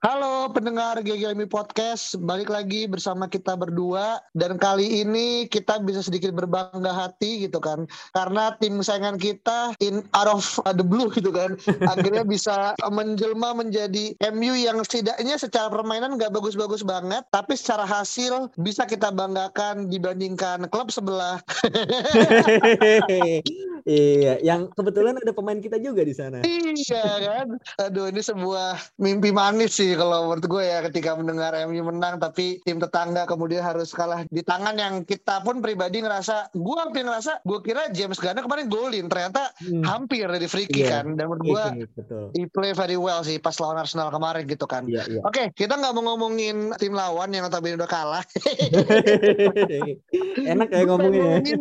Halo pendengar GGMI Podcast, balik lagi bersama kita berdua. Dan kali ini kita bisa sedikit berbangga hati gitu kan. Karena tim kesayangan kita in out of the blue gitu kan. Akhirnya bisa menjelma menjadi MU yang setidaknya secara permainan nggak bagus-bagus banget. Tapi secara hasil bisa kita banggakan dibandingkan klub sebelah iya, yang kebetulan ada pemain kita juga di sana. Iya kan? Aduh ini sebuah mimpi manis sih kalau menurut gue ya ketika mendengar MU menang tapi tim tetangga kemudian harus kalah di tangan yang kita pun pribadi ngerasa gue hampir ngerasa gue kira James Garner kemarin golin ternyata Hmm. hampir dari free kick Iya. kan dan menurut gue Iya, betul. he play very well sih pas lawan Arsenal kemarin gitu kan. Iya, iya. Oke, kita nggak mau ngomongin tim lawan yang notabene udah kalah. Enak ya ya. Ngomongin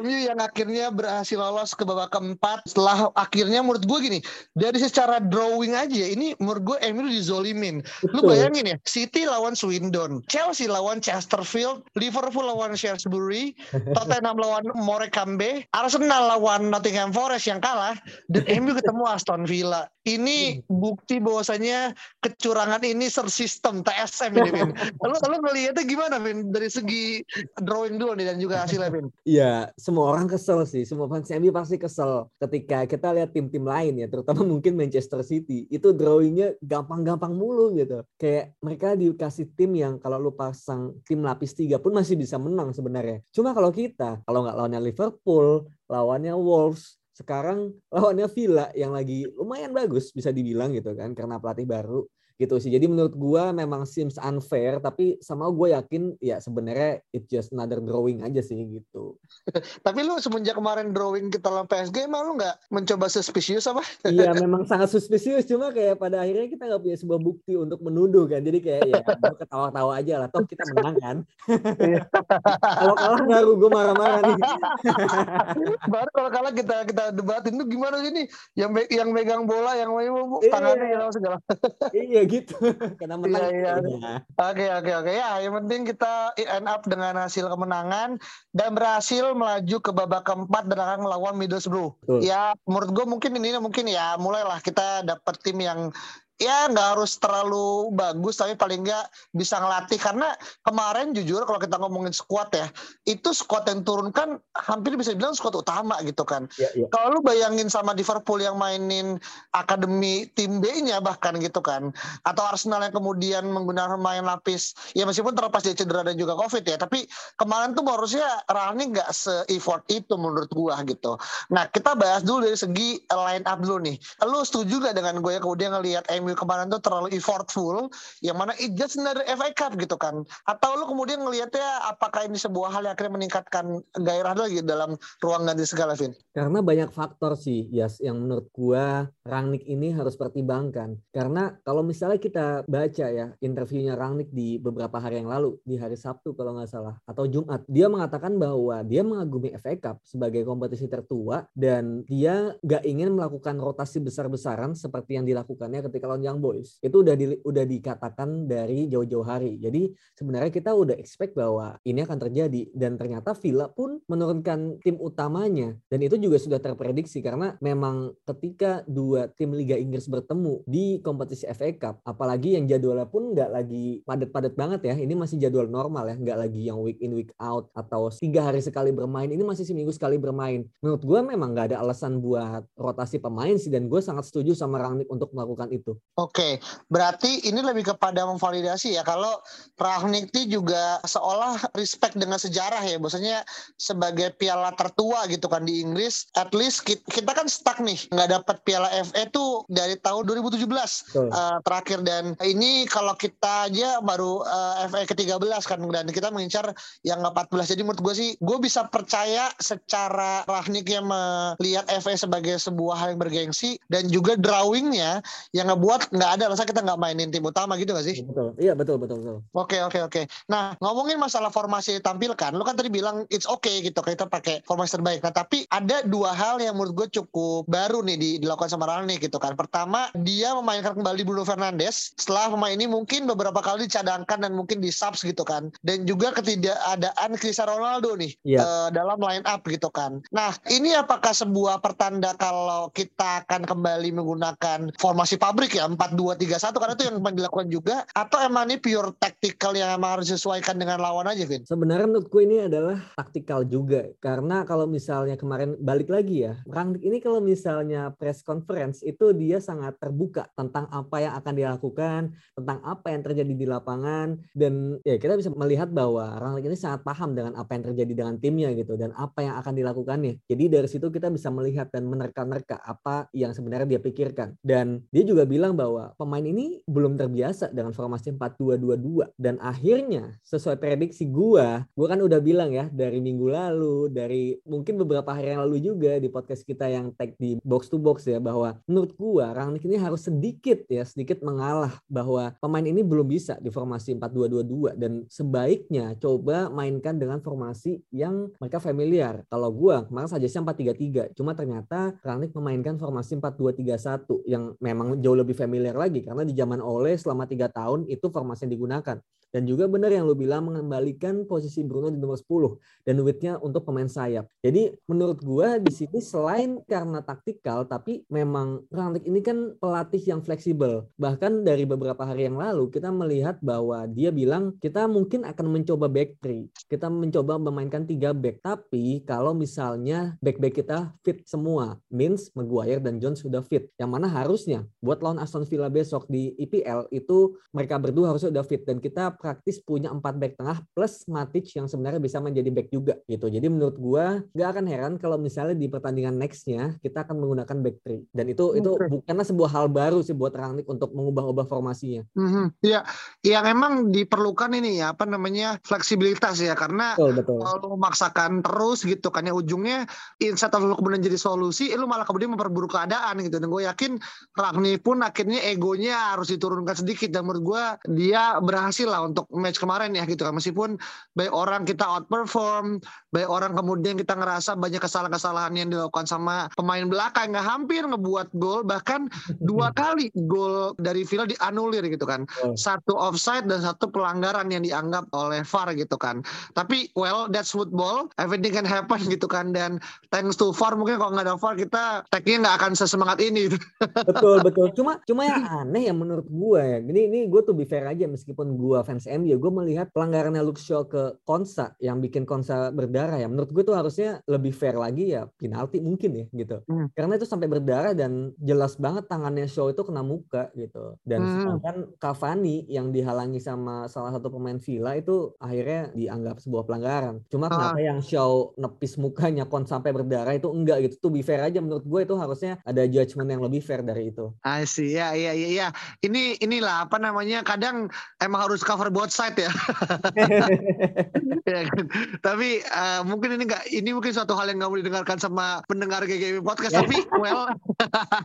MU yang akhirnya berhasil lolos ke babak keempat setelah akhirnya menurut gue gini dari secara drawing aja ini menurut gue MU dizolimin lu Betul. bayangin ya City lawan Swindon Chelsea lawan Chesterfield Liverpool lawan Shrewsbury Tottenham lawan Morecambe Arsenal lawan Nottingham Forest yang kalah dan MU ketemu Aston Villa ini bukti bahwasanya kecurangan ini sersistem TSM ini Vin lu, lu ngeliatnya gimana Vin dari segi drawing dulu nih dan juga hasilnya Vin Iya, semua orang kesel sih. Semua fans MU pasti kesel ketika kita lihat tim-tim lain ya, terutama mungkin Manchester City. Itu drawingnya gampang-gampang mulu gitu. Kayak mereka dikasih tim yang kalau lu pasang tim lapis tiga pun masih bisa menang sebenarnya. Cuma kalau kita, kalau nggak lawannya Liverpool, lawannya Wolves, sekarang lawannya Villa yang lagi lumayan bagus bisa dibilang gitu kan karena pelatih baru gitu sih. Jadi menurut gua memang seems unfair tapi sama gue yakin ya sebenarnya it just another drawing aja sih gitu. Tapi lu semenjak kemarin drawing kita lawan PSG emang lu nggak mencoba suspicious apa? Iya memang sangat suspicious cuma kayak pada akhirnya kita nggak punya sebuah bukti untuk menuduh kan. Jadi kayak ya ketawa-tawa aja lah. Toh kita menang kan. Kalau kalah baru gue marah-marah nih. Baru kalau kalah kita kita debatin tuh gimana sih nih yang yang megang bola yang mau Iya. tangannya segala. iya gitu. Karena menang. Iya, iya. ya. Oke oke oke ya yang penting kita end up dengan hasil kemenangan dan berhasil melaju ke babak keempat dan akan melawan Middlesbrough. Betul. Ya menurut gue mungkin ini mungkin ya mulailah kita dapat tim yang ya nggak harus terlalu bagus tapi paling nggak bisa ngelatih. Karena kemarin jujur kalau kita ngomongin squad ya itu squad yang turun kan hampir bisa dibilang squad utama gitu kan. Iya, iya. kalau lu bayangin sama Liverpool yang mainin akademi tim B-nya bahkan gitu kan atau Arsenal yang kemudian menggunakan main lapis ya meskipun terlepas dia cedera dan juga covid ya tapi kemarin tuh harusnya Rani nggak se-effort itu menurut gua gitu. Nah kita bahas dulu dari segi line up dulu nih. Lu setuju gak dengan gue ya kemudian ngelihat MU kemarin tuh terlalu effortful yang mana it just another FA Cup gitu kan atau lu kemudian ngelihatnya apakah ini sebuah hal yang akhirnya meningkatkan gairah lagi dalam ruang ganti segala Vin Karena banyak faktor sih, Yas, yang menurut gua Rangnick ini harus pertimbangkan. Karena kalau misalnya kita baca ya interviewnya Rangnick di beberapa hari yang lalu, di hari Sabtu kalau nggak salah, atau Jumat, dia mengatakan bahwa dia mengagumi FA Cup sebagai kompetisi tertua dan dia nggak ingin melakukan rotasi besar-besaran seperti yang dilakukannya ketika lawan Young Boys. Itu udah di- udah dikatakan dari jauh-jauh hari. Jadi sebenarnya kita udah expect bahwa ini akan terjadi. Dan ternyata Villa pun menurunkan tim utamanya. Dan itu juga sudah terprediksi karena memang ketika dua tim Liga Inggris bertemu di kompetisi FA Cup apalagi yang jadwalnya pun nggak lagi padat-padat banget ya. Ini masih jadwal normal ya nggak lagi yang week in week out atau tiga hari sekali bermain. Ini masih seminggu sekali bermain. Menurut gue memang nggak ada alasan buat rotasi pemain sih. Dan gue sangat setuju sama Rangnick untuk melakukan itu Oke, berarti ini lebih kepada memvalidasi ya kalau Rangnick juga seolah respect dengan sejarah ya, maksudnya sebagai piala tertua gitu kan di Inggris, at least kita kan stuck nih nggak dapat piala FA tuh dari tahun 2017 uh, terakhir. Dan ini kalau kita aja baru uh, FA ke-13 kan dan kita mengincar yang 14 jadi menurut gue sih gue bisa percaya secara Rangnick yang melihat FA sebagai sebuah hal yang bergengsi dan juga drawingnya yang ngebuat nggak ada rasa kita nggak mainin tim utama gitu gak sih? Betul, iya betul betul betul. Oke oke oke. Nah ngomongin masalah formasi ditampilkan, lu kan tadi bilang it's okay gitu kita pakai formasi terbaik. Nah tapi ada dua hal yang menurut gue cukup baru nih di, dilakukan sama Rani gitu kan. Pertama dia memainkan kembali Bruno Fernandes setelah pemain ini mungkin beberapa kali dicadangkan dan mungkin di subs gitu kan. Dan juga ketidakadaan Cristiano Ronaldo nih yeah. Iya. uh, dalam line up gitu kan. Nah ini apakah sebuah pertanda kalau kita akan kembali menggunakan formasi pabrik ya 4-2-3-1 karena itu yang dilakukan juga. Atau emang ini pure tactical yang emang harus disesuaikan dengan lawan aja Vin? Sebenarnya menurutku ini adalah taktikal juga. Karena kalau misalnya kemarin balik lagi ya Rangnick ini kalau misalnya press conference itu dia sangat terbuka tentang apa yang akan dilakukan tentang apa yang terjadi di lapangan. Dan ya kita bisa melihat bahwa Rangnick ini sangat paham dengan apa yang terjadi dengan timnya gitu dan apa yang akan dilakukannya. Jadi dari situ kita bisa melihat dan menerka-nerka apa yang sebenarnya dia pikirkan. Dan dia juga bilang bahwa bahwa pemain ini belum terbiasa dengan formasi 4-2-2-2 dan akhirnya sesuai prediksi gua, gua kan udah bilang ya dari minggu lalu, dari mungkin beberapa hari yang lalu juga di podcast kita yang tag di box to box ya bahwa menurut gua Rangnick ini harus sedikit ya sedikit mengalah bahwa pemain ini belum bisa di formasi 4-2-2-2 dan sebaiknya coba mainkan dengan formasi yang mereka familiar. Kalau gua kemarin saja 4-3-3, cuma ternyata Rangnick memainkan formasi 4-2-3-1 yang memang jauh lebih familiar lagi karena di zaman Ole selama tiga tahun itu formasi yang digunakan. Dan juga benar yang lu bilang mengembalikan posisi Bruno di nomor 10 dan duitnya untuk pemain sayap. Jadi menurut gua di sini selain karena taktikal tapi memang Rangnick ini kan pelatih yang fleksibel. Bahkan dari beberapa hari yang lalu kita melihat bahwa dia bilang kita mungkin akan mencoba back three. Kita mencoba memainkan tiga back. Tapi kalau misalnya back-back kita fit semua, means Maguire dan Jones sudah fit. Yang mana harusnya buat lawan Aston Villa besok di IPL itu mereka berdua harusnya sudah fit dan kita praktis punya empat back tengah plus Matic yang sebenarnya bisa menjadi back juga gitu. Jadi menurut gua nggak akan heran kalau misalnya di pertandingan nextnya kita akan menggunakan back three dan itu okay. itu bukanlah sebuah hal baru sih buat Rangnick untuk mengubah-ubah formasinya. Mm-hmm. Ya, yang emang diperlukan ini ya apa namanya fleksibilitas ya karena betul, betul. kalau memaksakan terus gitu kan ya ujungnya instead of kemudian jadi solusi, lu malah kemudian memperburuk keadaan gitu. Dan gue yakin Rangnick pun akhirnya egonya harus diturunkan sedikit dan menurut gue dia berhasil lah untuk match kemarin ya gitu kan. Meskipun baik orang kita outperform baik orang kemudian kita ngerasa banyak kesalahan-kesalahan yang dilakukan sama pemain belakang nggak hampir ngebuat gol bahkan dua kali gol dari Villa dianulir gitu kan. Satu offside dan satu pelanggaran yang dianggap oleh VAR gitu kan. Tapi well that's football. Everything can happen gitu kan. Dan thanks to VAR mungkin kalau nggak ada VAR kita tagnya nggak akan sesemangat ini. Betul betul. Cuma cuma yang aneh ya menurut gue ya. Ini ini gue tuh be fair aja meskipun gue fans fans MU, gue melihat pelanggarannya Luke Shaw ke Konsa yang bikin Konsa berdarah ya. Menurut gue tuh harusnya lebih fair lagi ya penalti mungkin ya gitu. Hmm. Karena itu sampai berdarah dan jelas banget tangannya Shaw itu kena muka gitu. Dan hmm. sedangkan Cavani yang dihalangi sama salah satu pemain Villa itu akhirnya dianggap sebuah pelanggaran. Cuma ah. kenapa yang Shaw nepis mukanya Kon sampai berdarah itu enggak gitu. Tuh be fair aja menurut gue itu harusnya ada judgement yang lebih fair dari itu. I see. Ya, ya, ya, ya. Ini inilah apa namanya kadang emang harus cover both side ya. ya kan? Tapi uh, mungkin ini enggak ini mungkin suatu hal yang nggak boleh didengarkan sama pendengar GGB podcast tapi well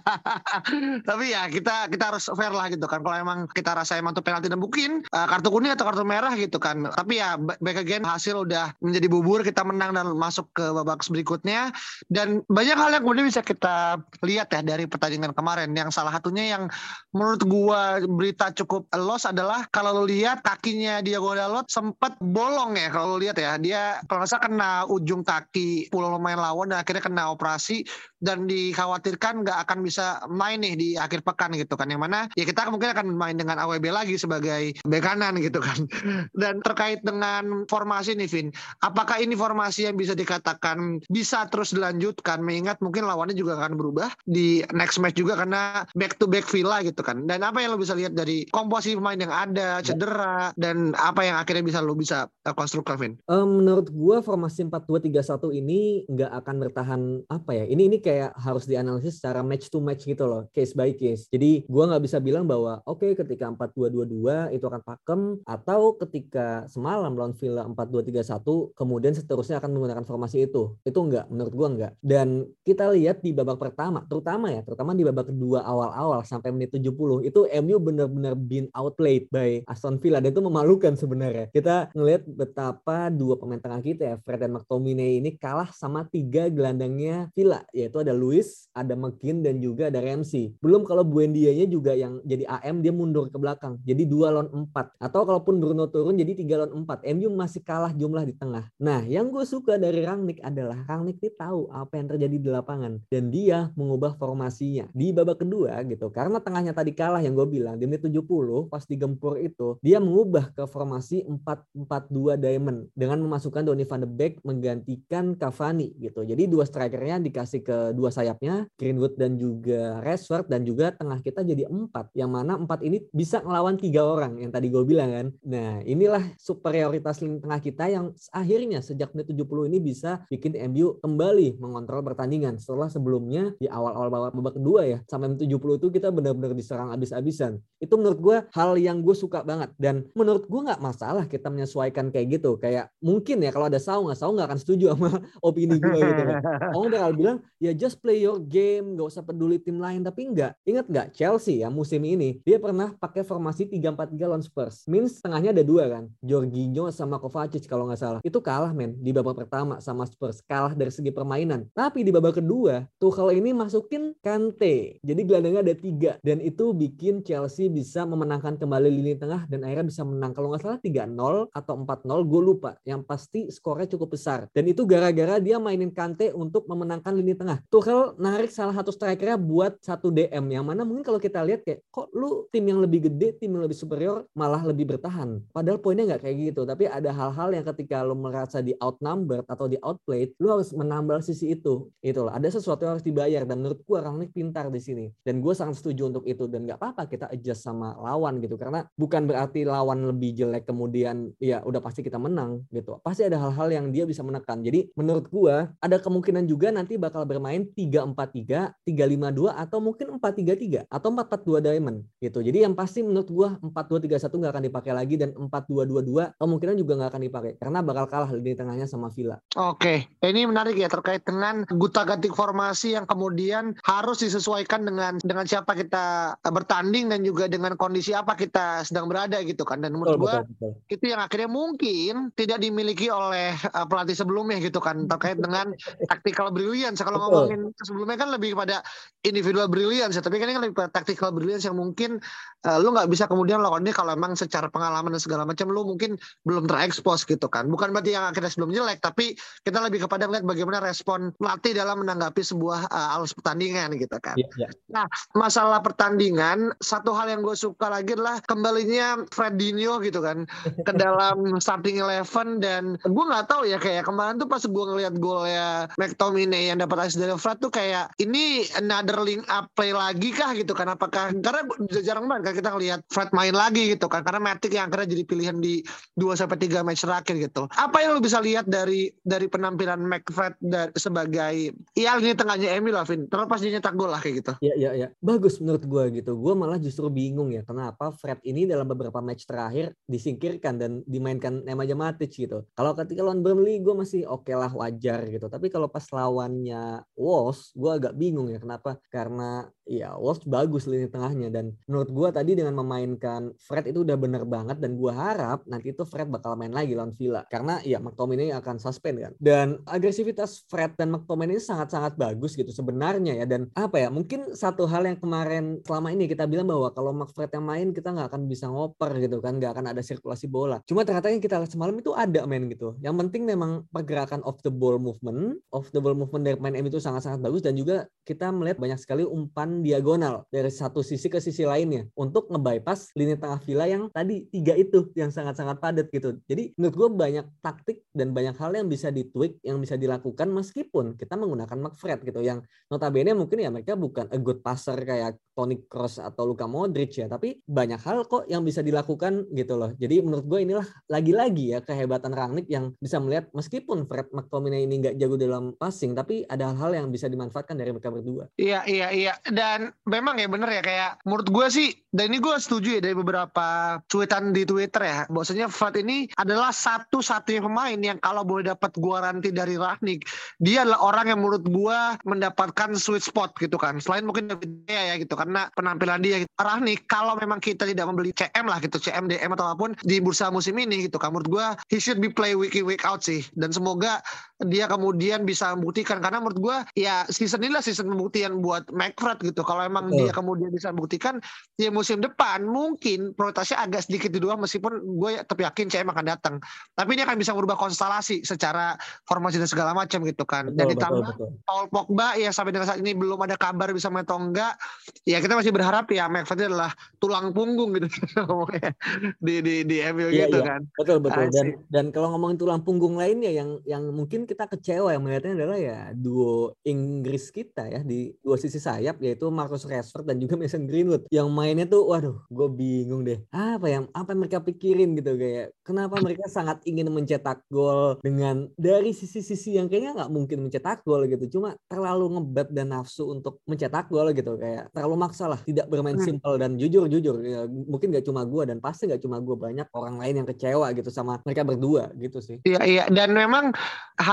tapi ya kita kita harus fair lah gitu kan. Kalau emang kita rasa emang tuh penalti dan mungkin uh, kartu kuning atau kartu merah gitu kan. Tapi ya back again hasil udah menjadi bubur kita menang dan masuk ke babak berikutnya dan banyak hal yang kemudian bisa kita lihat ya dari pertandingan kemarin. Yang salah satunya yang menurut gua berita cukup loss adalah kalau lo lihat kakinya Diego Dalot sempat bolong ya kalau lihat ya. Dia kalau nggak salah kena ujung kaki pulau lumayan lawan dan akhirnya kena operasi dan dikhawatirkan nggak akan bisa main nih di akhir pekan gitu kan. Yang mana ya kita mungkin akan main dengan AWB lagi sebagai bek kanan gitu kan. Dan terkait dengan formasi nih Vin, apakah ini formasi yang bisa dikatakan bisa terus dilanjutkan mengingat mungkin lawannya juga akan berubah di next match juga karena back to back Villa gitu kan. Dan apa yang lo bisa lihat dari komposisi pemain yang ada, cedera dan apa yang akhirnya bisa lo bisa konstruk Vin? Um, menurut gua formasi 4-2-3-1 ini nggak akan bertahan apa ya? Ini ini kayak harus dianalisis secara match to match gitu loh, case by case. Jadi gua nggak bisa bilang bahwa oke okay, ketika 4-2-2-2 itu akan pakem atau ketika semalam lawan Villa 4-2-3-1 kemudian seterusnya akan menggunakan formasi itu. Itu enggak menurut gua enggak. Dan kita lihat di babak pertama, terutama ya, terutama di babak kedua awal-awal sampai menit 70 itu MU benar-benar been outplayed by Aston Villa dan itu memalukan sebenarnya. Kita ngelihat betapa dua pemain tengah kita ya, Fred dan McTominay ini kalah sama tiga gelandangnya Villa, yaitu ada Luis, ada McKin, dan juga ada Ramsey. Belum kalau Buendia-nya juga yang jadi AM, dia mundur ke belakang. Jadi dua lawan empat. Atau kalaupun Bruno turun jadi tiga lawan empat. MU masih kalah jumlah di tengah. Nah, yang gue suka dari Rangnick adalah Rangnick ini tahu apa yang terjadi di lapangan. Dan dia mengubah formasinya. Di babak kedua gitu, karena tengahnya tadi kalah yang gue bilang, di menit 70 pas digempur itu, dia mengubah ke formasi 4-4-2 diamond dengan memasukkan Donny van de Beek menggantikan Cavani gitu. Jadi dua strikernya dikasih ke dua sayapnya, Greenwood dan juga Rashford dan juga tengah kita jadi empat. Yang mana empat ini bisa ngelawan tiga orang yang tadi gue bilang kan. Nah inilah superioritas lini tengah kita yang akhirnya sejak menit 70 ini bisa bikin MU kembali mengontrol pertandingan. Setelah sebelumnya di awal-awal babak kedua ya, sampai menit 70 itu kita benar-benar diserang abis-abisan. Itu menurut gue hal yang gue suka banget. Dan menurut gue nggak masalah kita menyesuaikan kayak gitu. Kayak mungkin ya kalau ada Saung, Saung nggak akan setuju sama opini gue gitu kan. Saung bakal bilang ya just play your game, nggak usah peduli tim lain. Tapi enggak. Ingat nggak Chelsea ya musim ini dia pernah pakai formasi 3-4-3 lawan Spurs. Means tengahnya ada dua kan, Jorginho sama Kovacic kalau nggak salah. Itu kalah men di babak pertama sama Spurs, kalah dari segi permainan. Tapi di babak kedua Tuchel ini masukin Kante. Jadi gelandangnya ada tiga dan itu bikin Chelsea bisa memenangkan kembali lini tengah dan akhirnya bisa menang. Kalau nggak salah 3-0 atau 4-0, gue lupa. Yang pasti skornya cukup besar. Dan itu gara-gara dia mainin Kante untuk memenangkan lini tengah. Tuchel narik salah satu strikernya buat satu DM. Yang mana mungkin kalau kita lihat kayak, kok lu tim yang lebih gede, tim yang lebih superior, malah lebih bertahan. Padahal poinnya nggak kayak gitu. Tapi ada hal-hal yang ketika lu merasa di outnumbered atau di outplayed, lu harus menambal sisi itu. Itulah. Ada sesuatu yang harus dibayar. Dan menurut gue Rangnick pintar di sini. Dan gue sangat setuju untuk itu. Dan nggak apa-apa kita adjust sama lawan gitu. Karena bukan berarti lawan lebih jelek kemudian ya udah pasti kita menang gitu. Pasti ada hal-hal yang dia bisa menekan. Jadi menurut gua ada kemungkinan juga nanti bakal bermain 3-4-3, 3-5-2 atau mungkin 4-3-3 atau 4-4-2 diamond gitu. Jadi yang pasti menurut gua 4-2-3-1 nggak akan dipakai lagi dan 4-2-2-2 kemungkinan juga nggak akan dipakai karena bakal kalah di tengahnya sama Villa. Oke, ini menarik ya terkait dengan guta-ganti formasi yang kemudian harus disesuaikan dengan dengan siapa kita bertanding dan juga dengan kondisi apa kita sedang berada gitu kan. Dan menurut gue itu yang akhirnya mungkin tidak dimiliki oleh uh, pelatih sebelumnya gitu kan terkait dengan tactical brilliance. Kalau sebelumnya kan lebih kepada individual brilliance, tapi kan ini kan lebih pada tactical brilliance yang mungkin uh, lu nggak bisa kemudian lakukan ini kalau emang secara pengalaman dan segala macam lu mungkin belum terekspos gitu kan. Bukan berarti yang akhirnya sebelum jelek, tapi kita lebih kepada melihat bagaimana respon pelatih dalam menanggapi sebuah uh, alus pertandingan gitu kan. Yeah, yeah. Nah, masalah pertandingan, satu hal yang gue suka lagi adalah kembalinya Fredinho gitu kan ke dalam starting eleven dan gue nggak tahu ya kayak kemarin tuh pas gue ngeliat golnya McTominay yang dapat assist dari Fred tuh kayak ini another link up play lagi kah gitu kan apakah karena jarang banget kan kita ngeliat Fred main lagi gitu kan karena Matic yang akhirnya jadi pilihan di 2 sampai tiga match terakhir gitu. Apa yang lo bisa lihat dari dari penampilan McFred sebagai ya ini tengahnya Emil lah Vin terlepas dia nyetak gol lah kayak gitu. Iya iya iya. Bagus menurut gue gitu. Gue malah justru bingung ya kenapa Fred ini dalam beberapa match terakhir disingkirkan dan dimainkan Nemanja Matic gitu. Kalau ketika lawan Burnley gue masih oke okay lah wajar gitu. Tapi kalau pas lawannya Wolves gue agak bingung ya kenapa? Karena ya Wolves bagus lini tengahnya. Dan menurut gue tadi dengan memainkan Fred itu udah bener banget. Dan gue harap nanti itu Fred bakal main lagi lawan Villa. Karena ya McTominay akan suspend kan. Dan agresivitas Fred dan McTominay ini sangat-sangat bagus gitu sebenarnya ya. Dan apa ya mungkin satu hal yang kemarin selama ini kita bilang bahwa kalau McFred yang main kita nggak akan bisa ngoper gitu kan. Nggak akan ada sirkulasi bola. Cuma ternyata yang kita lihat semalam itu ada main gitu. Yang penting memang pergerakan off the ball movement off the ball movement dari main M itu sangat-sangat bagus. Dan juga kita melihat banyak sekali umpan diagonal dari satu sisi ke sisi lainnya untuk ngebypass lini tengah Villa yang tadi tiga itu yang sangat-sangat padat gitu. Jadi menurut gue banyak taktik dan banyak hal yang bisa ditweak, yang bisa dilakukan meskipun kita menggunakan McFred gitu yang notabene mungkin ya mereka bukan a good passer kayak Toni Kroos atau Luka Modric ya, tapi banyak hal kok yang bisa dilakukan gitu loh. Jadi menurut gue inilah lagi-lagi ya kehebatan Rangnick yang bisa melihat meskipun Fred McTominay ini nggak jago dalam passing, tapi ada hal-hal yang bisa dimanfaatkan dari mereka berdua. Iya, iya, iya. Dan memang ya bener ya kayak menurut gue sih dan ini gue setuju ya dari beberapa cuitan di Twitter ya bahwasanya Fred ini adalah satu-satunya pemain yang kalau boleh dapat garanti dari Ragnik dia adalah orang yang menurut gue mendapatkan sweet spot gitu kan selain mungkin David ya gitu karena penampilan dia gitu. Ragnik kalau memang kita tidak membeli CM lah gitu CM DM atau apa pun di bursa musim ini gitu kan menurut gue he should be play week in week out sih dan semoga dia kemudian bisa membuktikan karena menurut gue ya season ini lah season pembuktian buat McFred gitu kalau emang dia kemudian bisa membuktikan ya musim depan mungkin prioritasnya agak sedikit di dua meskipun gue tetap yakin CM akan datang. Tapi ini akan bisa merubah konstelasi secara formasi dan segala macam gitu kan. Dan ditambah Paul Pogba ya sampai dengan saat ini belum ada kabar bisa main atau enggak. Ya kita masih berharap ya McFred adalah tulang punggung gitu di di di MU iya, gitu iya. kan. Betul betul. Dan dan kalau ngomongin tulang punggung lainnya yang yang mungkin kita kecewa yang melihatnya adalah ya duo Inggris kita ya di dua sisi sayap yaitu Marcus Rashford dan juga Mason Greenwood. Yang mainnya tuh waduh gue bingung deh. Apa yang apa yang mereka pikirin gitu kayak kenapa mereka sangat ingin mencetak gol dengan dari sisi-sisi yang kayaknya nggak mungkin mencetak gol gitu cuma terlalu ngebet dan nafsu untuk mencetak gol gitu kayak terlalu maksa lah tidak bermain hmm. simpel dan jujur jujur ya, mungkin nggak cuma gue dan pasti nggak cuma gue banyak orang lain yang kecewa gitu sama mereka berdua gitu sih. Iya iya dan memang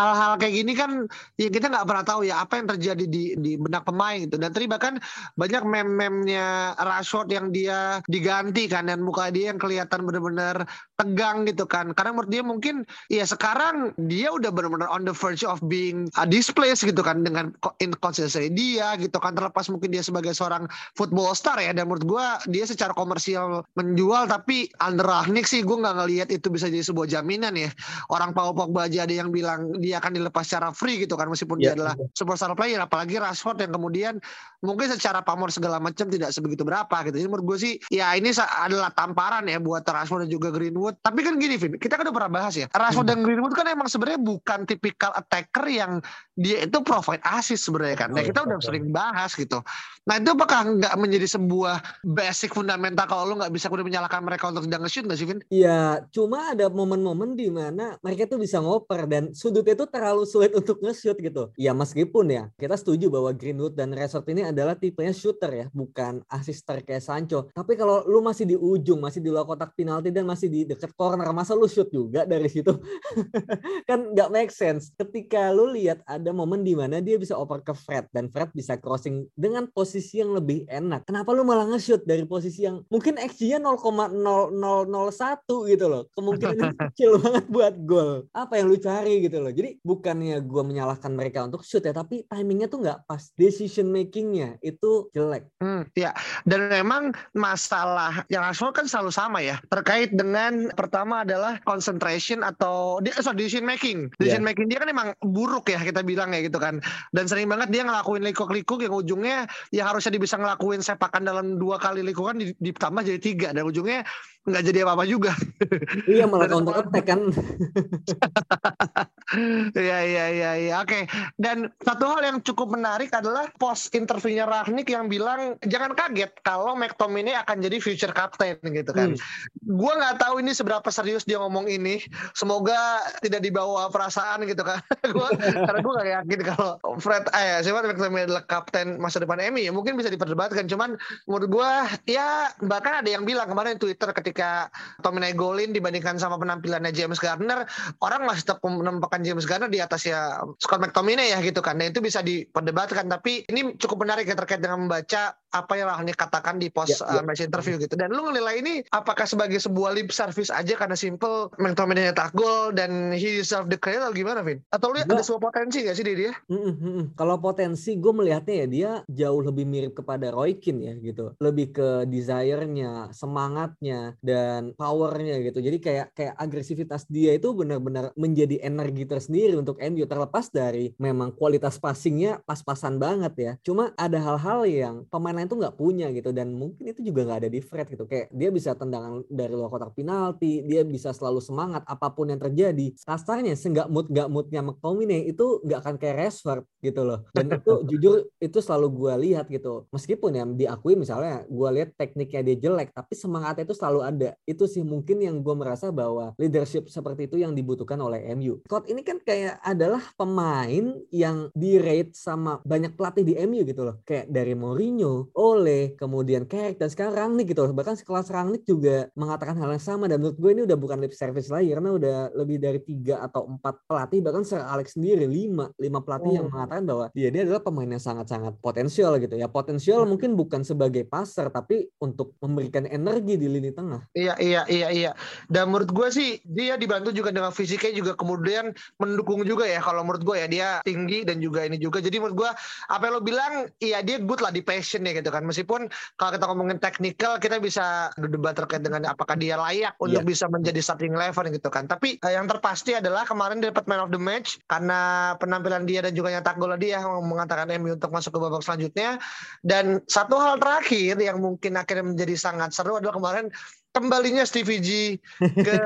hal-hal kayak gini kan ya kita nggak pernah tahu ya apa yang terjadi di di benak pemain gitu. Dan tadi bahkan banyak mem-memnya Rashford yang dia diganti kan dan muka dia yang kelihatan benar-benar tegang gitu kan. Karena menurut dia mungkin ya sekarang dia udah benar-benar on the verge of being a displaced gitu kan dengan inconsistency dia gitu kan. Terlepas mungkin dia sebagai seorang football star ya. Dan menurut gue dia secara komersial menjual tapi under Rangnick sih gue nggak ngelihat itu bisa jadi sebuah jaminan ya. Orang Paul Pogba aja ada yang bilang dia akan dilepas secara free gitu kan meskipun yeah, dia adalah yeah. superstar player. Apalagi Rashford yang kemudian mungkin secara pamor segala macam tidak sebegitu berapa gitu. Jadi menurut gue sih ya ini adalah tamparan ya buat Rashford dan juga Greenwood. Tapi kan gini, Vin, kita kan udah pernah bahas ya. Rashford hmm. dan Greenwood kan emang sebenarnya bukan tipikal attacker yang dia itu provide assist sebenarnya kan. Nah, kita udah sering bahas gitu. Nah itu apakah nggak menjadi sebuah basic fundamental kalau lo nggak bisa kemudian menyalahkan mereka untuk tidak nge-shoot nggak sih Vin? Iya, cuma ada momen-momen di mana mereka tuh bisa ngoper dan sudutnya itu terlalu sulit untuk nge-shoot gitu. Ya meskipun ya kita setuju bahwa Greenwood dan Rashford ini adalah tipenya shooter ya, bukan asister kayak Sancho. Tapi kalau lu masih di ujung, masih di luar kotak penalti dan masih di dekat corner, masa lu shoot juga dari situ? kan nggak make sense. Ketika lu lihat ada momen di mana dia bisa oper ke Fred dan Fred bisa crossing dengan posisi yang lebih enak. Kenapa lu malah nge-shoot dari posisi yang mungkin XG-nya 0,0001 gitu loh. Kemungkinan kecil banget buat gol. Apa yang lu cari gitu loh. Jadi bukannya gue menyalahkan mereka untuk shoot ya, tapi timingnya tuh nggak pas. Decision makingnya itu jelek. Hmm, ya. Dan memang masalah yang Arsenal kan selalu sama ya. Terkait dengan pertama adalah concentration atau sorry, decision making. Decision yeah. making dia kan emang buruk ya kita bilang ya gitu kan. Dan sering banget dia ngelakuin likuk-likuk yang ujungnya ya harusnya dia bisa ngelakuin sepakan dalam dua kali lingkungan ditambah jadi tiga dan ujungnya nggak jadi apa-apa juga. Iya malah counter attack kan. Iya iya iya iya oke. Dan satu hal yang cukup menarik adalah post interviewnya Ragnik yang bilang jangan kaget kalau McTominay akan jadi future captain gitu kan. Hmm. Gua nggak tahu ini seberapa serius dia ngomong ini. Semoga tidak dibawa perasaan gitu kan. gua karena gue gak yakin kalau Fred eh siapa McTominay adalah kapten masa depan Emi ya mungkin bisa diperdebatkan cuman menurut gue ya bahkan ada yang bilang kemarin di Twitter ketika Tommy golin dibandingkan sama penampilannya James Gardner orang masih tetap menemukan meletakkan James Garner di atas ya Scott McTominay ya gitu kan. Dan itu bisa diperdebatkan. Tapi ini cukup menarik ya terkait dengan membaca apa yang Rahani katakan di post ya, uh, match interview gitu. Dan lu nilai ini apakah sebagai sebuah lip service aja karena simple McTominay nyetak gol dan he deserve the credit atau gimana Vin? Atau lu ada sebuah potensi gak sih di dia? Mm -mm, Kalau potensi gue melihatnya ya dia jauh lebih mirip kepada Roy Keane ya gitu. Lebih ke desire-nya, semangatnya dan powernya gitu. Jadi kayak kayak agresivitas dia itu benar-benar menjadi energi tersendiri untuk MU terlepas dari memang kualitas passingnya pas-pasan banget ya. Cuma ada hal-hal yang pemain lain tuh nggak punya gitu dan mungkin itu juga nggak ada di Fred gitu kayak dia bisa tendangan dari luar kotak penalti dia bisa selalu semangat apa pun yang terjadi kasarnya seenggak mood nggak moodnya McTominay itu nggak akan kayak Rashford gitu loh dan itu jujur itu selalu gue lihat gitu meskipun ya diakui misalnya gue lihat tekniknya dia jelek tapi semangatnya itu selalu ada itu sih mungkin yang gue merasa bahwa leadership seperti itu yang dibutuhkan oleh MU Scott ini kan kayak adalah pemain yang di rate sama banyak pelatih di MU gitu loh. Kayak dari Mourinho oleh kemudian Carrick dan sekarang Rangnick gitu bahkan sekelas Rangnick juga mengatakan hal yang sama dan menurut gue ini udah bukan lip service lagi karena udah lebih dari tiga atau empat pelatih bahkan Sir Alex sendiri lima lima pelatih oh. yang mengatakan bahwa dia dia adalah pemain yang sangat-sangat potensial gitu ya. Potensial hmm. mungkin bukan sebagai passer tapi untuk memberikan energi di lini tengah iya iya iya iya. Dan menurut gue sih dia dibantu juga dengan fisiknya juga kemudian mendukung juga ya kalau menurut gue ya. Dia tinggi dan juga ini juga. Jadi menurut gue apa yang lo bilang iya dia good lah di passion ya gitu kan. Meskipun kalau kita ngomongin teknikal kita bisa berdebat terkait dengan apakah dia layak untuk yeah. bisa menjadi starting eleven gitu kan. Tapi uh, yang terpasti adalah kemarin dia dapat man of the match karena penampilan dia dan juga nyetak gol dia mengatakan MU untuk masuk ke babak selanjutnya. Dan satu hal terakhir yang mungkin akhirnya menjadi sangat seru adalah kemarin kembalinya Stevie G ke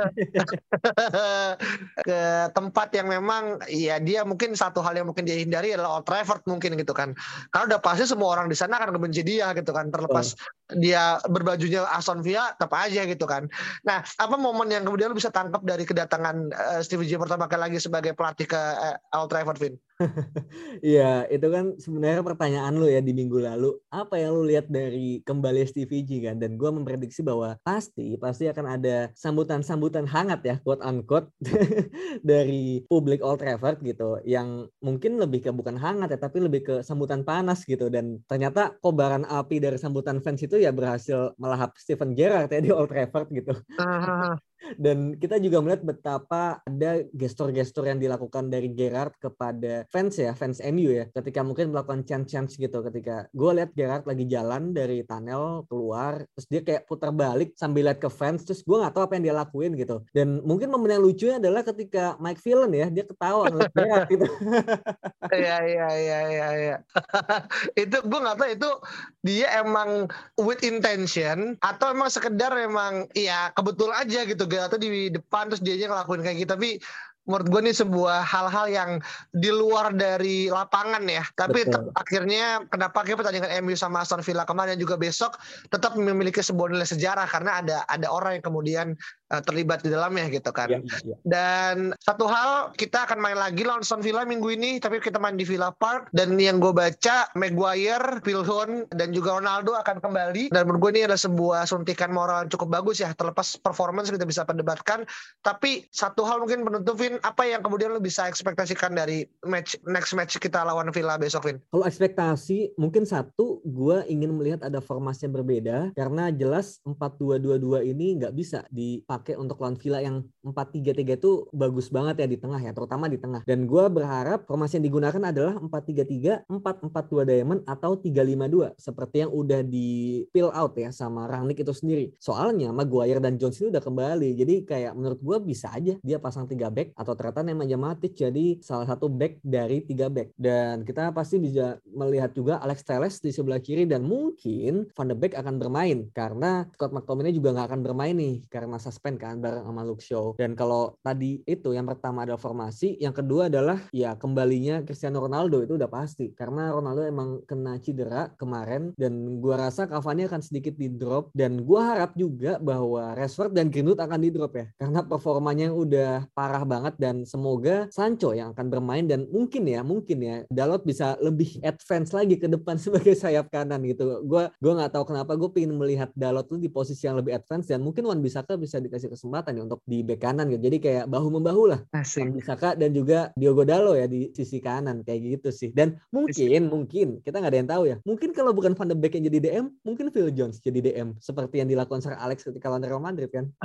ke tempat yang memang ya dia mungkin satu hal yang mungkin dia hindari adalah Old Trafford mungkin gitu kan karena udah pasti semua orang di sana akan membenci dia gitu kan terlepas oh. Dia berbajunya Aston Villa tetap aja gitu kan nah apa momen yang kemudian lu bisa tangkap dari kedatangan uh, Stevie G pertama kali lagi sebagai pelatih ke uh, Old Trafford Vin Iya, itu kan sebenarnya pertanyaan lu ya di minggu lalu. Apa yang lu lihat dari kembali Stevie G kan? Dan gue memprediksi bahwa pasti pasti akan ada sambutan-sambutan hangat ya quote unquote dari publik Old Trafford gitu yang mungkin lebih ke bukan hangat ya tapi lebih ke sambutan panas gitu dan ternyata kobaran api dari sambutan fans itu ya berhasil melahap Steven Gerrard ya di Old Trafford gitu. Dan kita juga melihat betapa ada gestur-gestur yang dilakukan dari Gerard kepada fans ya, fans MU ya. Ketika mungkin melakukan chance-chance gitu. Ketika gue lihat Gerard lagi jalan dari tunnel keluar, terus dia kayak putar balik sambil lihat ke fans, terus gue nggak tahu apa yang dia lakuin gitu. Dan mungkin momen yang lucunya adalah ketika Mike Villan ya, dia ketawa ngeliat Gerard gitu. Iya, iya, iya, iya. Ya. itu gue nggak tahu itu dia emang with intention atau emang sekedar emang ya kebetul aja gitu atau di depan terus dia ngelakuin kayak gitu tapi menurut gue ini sebuah hal-hal yang di luar dari lapangan ya. Tapi akhirnya kenapa akhirnya pertandingan MU sama Aston Villa kemarin juga besok tetap memiliki sebuah nilai sejarah karena ada ada orang yang kemudian uh, terlibat di dalamnya gitu kan. Ya, ya. Dan satu hal kita akan main lagi lawan Villa minggu ini tapi kita main di Villa Park dan yang gue baca Maguire, Pilhon dan juga Ronaldo akan kembali dan menurut gue ini adalah sebuah suntikan moral yang cukup bagus ya terlepas performance kita bisa perdebatkan tapi satu hal mungkin penutupin apa yang kemudian lo bisa ekspektasikan dari match next match kita lawan Villa besok Vin? Kalau ekspektasi mungkin satu gue ingin melihat ada formasi yang berbeda karena jelas 4-2-2-2 ini nggak bisa dipakai pakai untuk lawan Villa yang 4-3-3 itu bagus banget ya di tengah ya, terutama di tengah. Dan gue berharap formasi yang digunakan adalah 4-3-3, 4-4-2 Diamond atau 3-5-2 seperti yang udah di fill out ya sama Rangnick itu sendiri. Soalnya Maguire dan Jones ini udah kembali. Jadi kayak menurut gue bisa aja dia pasang 3 back atau ternyata Nemanja Matic jadi salah satu back dari 3 back. Dan kita pasti bisa melihat juga Alex Telles di sebelah kiri dan mungkin Van de Beek akan bermain karena Scott McTominay juga nggak akan bermain nih karena suspend suspend kan bareng sama Luke Shaw. Dan kalau tadi itu yang pertama adalah formasi, yang kedua adalah ya kembalinya Cristiano Ronaldo itu udah pasti karena Ronaldo emang kena cedera kemarin dan gua rasa Cavani akan sedikit di drop dan gua harap juga bahwa Rashford dan Greenwood akan di drop ya karena performanya udah parah banget dan semoga Sancho yang akan bermain dan mungkin ya mungkin ya Dalot bisa lebih advance lagi ke depan sebagai sayap kanan gitu. Gua gua nggak tahu kenapa gue pengen melihat Dalot tuh di posisi yang lebih advance dan mungkin Wan Bisaka bisa di dikasih kesempatan ya untuk di bek kanan gitu. Jadi kayak bahu membahu lah. Asik. Saka dan juga Diogo Dalo ya di sisi kanan kayak gitu sih. Dan mungkin mungkin kita nggak ada yang tahu ya. Mungkin kalau bukan Van de Beek yang jadi DM, mungkin Phil Jones jadi DM seperti yang dilakukan Sir Alex ketika lawan Real Madrid kan.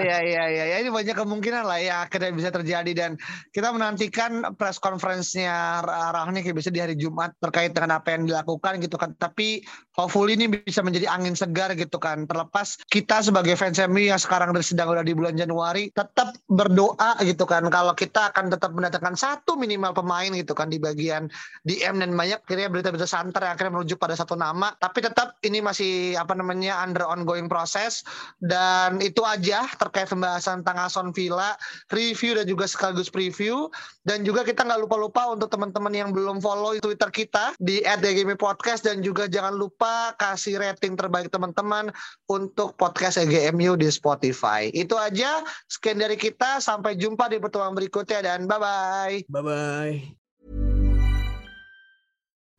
Iya iya iya ya, ini banyak kemungkinan lah ya akhirnya bisa terjadi dan kita menantikan press conference-nya Rangnick ya bisa di hari Jumat terkait dengan apa yang dilakukan gitu kan. Tapi hopefully ini bisa menjadi angin segar gitu kan. Terlepas kita sebagai fans MU yang sekarang sedang udah di bulan Januari tetap berdoa gitu kan. Kalau kita akan tetap mendatangkan satu minimal pemain gitu kan di bagian DM dan banyak akhirnya berita-berita santer yang akhirnya merujuk pada satu nama. Tapi tetap ini masih apa namanya under ongoing proses. Dan itu aja terkait pembahasan tentang Aston Villa review dan juga sekaligus preview. Dan juga kita nggak lupa-lupa untuk teman-teman yang belum follow Twitter kita di @dgmi_podcast. Dan juga jangan lupa kasih rating terbaik teman-teman untuk podcast EGMU di Spotify. Itu aja sekian dari kita sampai jumpa di pertemuan berikutnya dan bye bye.